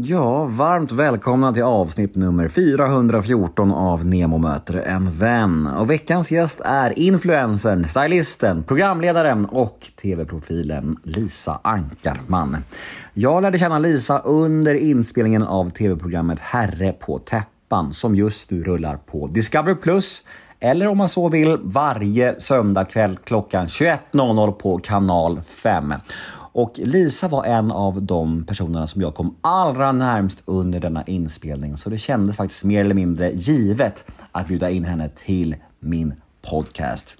Ja, varmt välkomna till avsnitt nummer 414 av Nemo möter en vän. Och veckans gäst är influencern, stylisten, programledaren och tv-profilen Lisa Ankarman. Jag lärde känna Lisa under inspelningen av tv-programmet Herre på täppan som just nu rullar på Discovery Plus eller om man så vill varje söndagkväll klockan 21.00 på kanal 5. Och Lisa var en av de personerna som jag kom allra närmst under denna inspelning. Så det kändes faktiskt mer eller mindre givet att bjuda in henne till min podcast.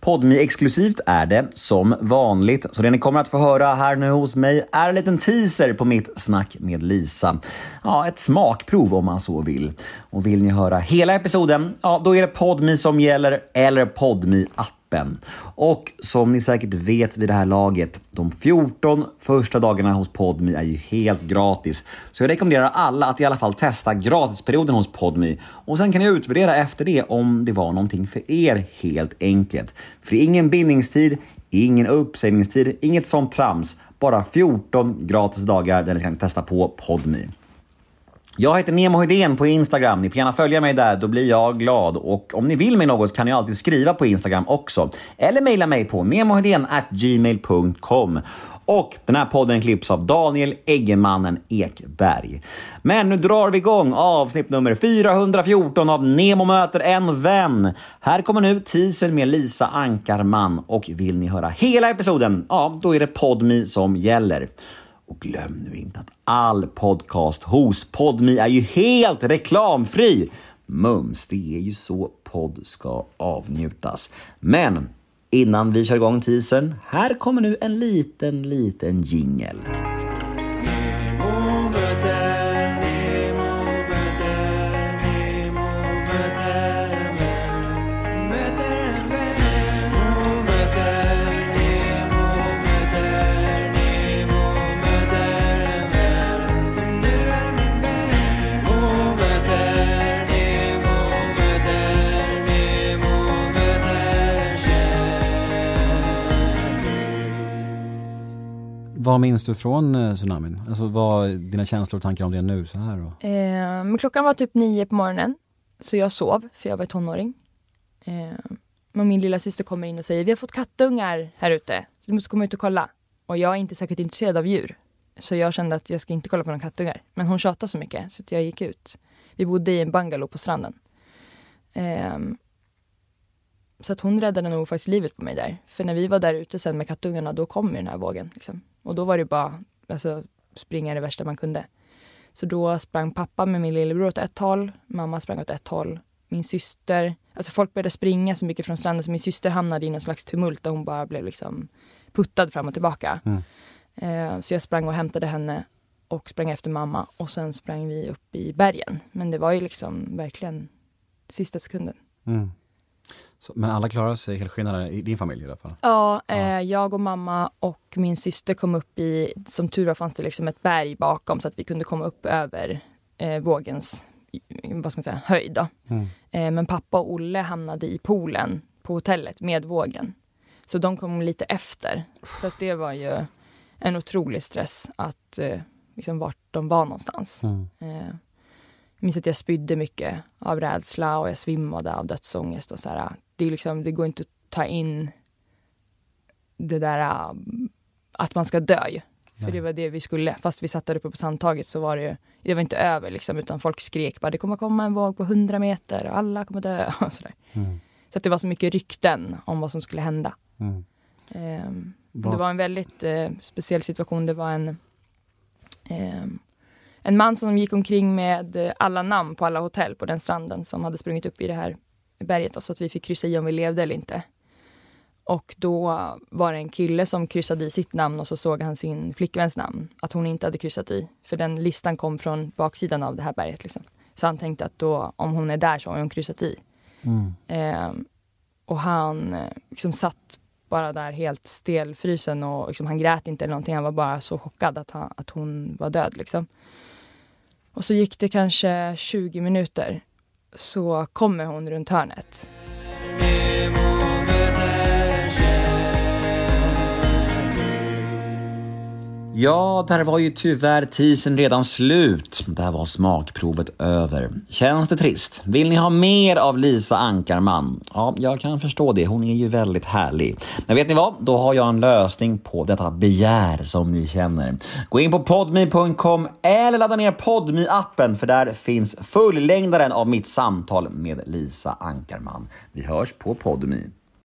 Podmi exklusivt är det som vanligt, så det ni kommer att få höra här nu hos mig är en liten teaser på mitt snack med Lisa. Ja, ett smakprov om man så vill. Och vill ni höra hela episoden, ja då är det Podmi som gäller eller Podmi appen toppen. Och som ni säkert vet vid det här laget, de 14 första dagarna hos Podmi är ju helt gratis. Så jag rekommenderar alla att i alla fall testa gratisperioden hos Podmi och sen kan ni utvärdera efter det om det var någonting för er helt enkelt. För det är ingen bindningstid, ingen uppsägningstid, inget sånt trams. Bara 14 gratis dagar där ni kan testa på Podmi. Jag heter Nemo Hedén på Instagram. Ni får gärna följa mig där, då blir jag glad. Och om ni vill mig något kan ni alltid skriva på Instagram också. Eller mejla mig på gmail.com. Och den här podden klipps av Daniel Eggemannen Ekberg. Men nu drar vi igång avsnitt nummer 414 av Nemo möter en vän. Här kommer nu teasern med Lisa Ankarman och vill ni höra hela episoden, ja då är det Podmi som gäller. Och glöm nu inte att all podcast hos Podmi är ju helt reklamfri. Mums, det är ju så podd ska avnjutas. Men innan vi kör igång teasern, här kommer nu en liten, liten jingel. Vad minns du från eh, tsunamin? Alltså vad dina känslor och tankar om det nu så här? och... Eh, men klockan var typ nio på morgonen. Så jag sov, för jag var tonåring. Eh, men min lilla syster kommer in och säger vi har fått kattungar här ute, så du måste komma ut och kolla. Och jag är inte särskilt intresserad av djur. Så jag kände att jag ska inte kolla på några kattungar. Men hon tjatade så mycket så jag gick ut. Vi bodde i en bungalow på stranden. Eh, så att hon räddade nog faktiskt livet på mig där. För när vi var där ute sen med kattungarna, då kom den här vågen. Liksom. Och då var det bara alltså, springa det värsta man kunde. Så då sprang pappa med min lillebror åt ett håll, mamma sprang åt ett håll. Min syster, alltså folk började springa så mycket från stranden så min syster hamnade i någon slags tumult där hon bara blev liksom puttad fram och tillbaka. Mm. Eh, så jag sprang och hämtade henne och sprang efter mamma och sen sprang vi upp i bergen. Men det var ju liksom verkligen sista sekunden. Mm. Så, men alla klarade sig helskinnade i din familj i alla fall? Ja, ja. Eh, jag och mamma och min syster kom upp i, som tur var fanns det liksom ett berg bakom så att vi kunde komma upp över eh, vågens vad ska man säga, höjd. Mm. Eh, men pappa och Olle hamnade i poolen på hotellet med vågen. Så de kom lite efter. Så att det var ju en otrolig stress att eh, liksom vart de var någonstans. Mm. Eh, jag minns att jag spydde mycket av rädsla och jag svimmade av dödsångest. Och så här, det, liksom, det går inte att ta in det där äh, att man ska dö ju. För Nej. det var det vi skulle. Fast vi satt där uppe på sandtaget så var det ju, det var inte över liksom, utan folk skrek bara det kommer komma en våg på 100 meter och alla kommer dö. Och så mm. så att det var så mycket rykten om vad som skulle hända. Mm. Um, det var en väldigt uh, speciell situation. Det var en um, en man som gick omkring med eh, alla namn på alla hotell på den stranden som hade sprungit upp i det här berget så att vi fick kryssa i om vi levde eller inte. Och då var det en kille som kryssade i sitt namn och så såg han sin flickväns namn, att hon inte hade kryssat i. För den listan kom från baksidan av det här berget. Liksom. Så han tänkte att då, om hon är där så har hon kryssat i. Mm. Eh, och han eh, liksom satt bara där helt stelfrysen och liksom, han grät inte eller någonting. Han var bara så chockad att, han, att hon var död. Liksom. Och så gick det kanske 20 minuter så kommer hon runt hörnet. Ja, där var ju tyvärr tisen redan slut. Där var smakprovet över. Känns det trist? Vill ni ha mer av Lisa Ankarman? Ja, jag kan förstå det. Hon är ju väldigt härlig. Men vet ni vad? Då har jag en lösning på detta begär som ni känner. Gå in på podmi.com eller ladda ner Podmi-appen för där finns fullängdaren av mitt samtal med Lisa Ankarman. Vi hörs på Podmi.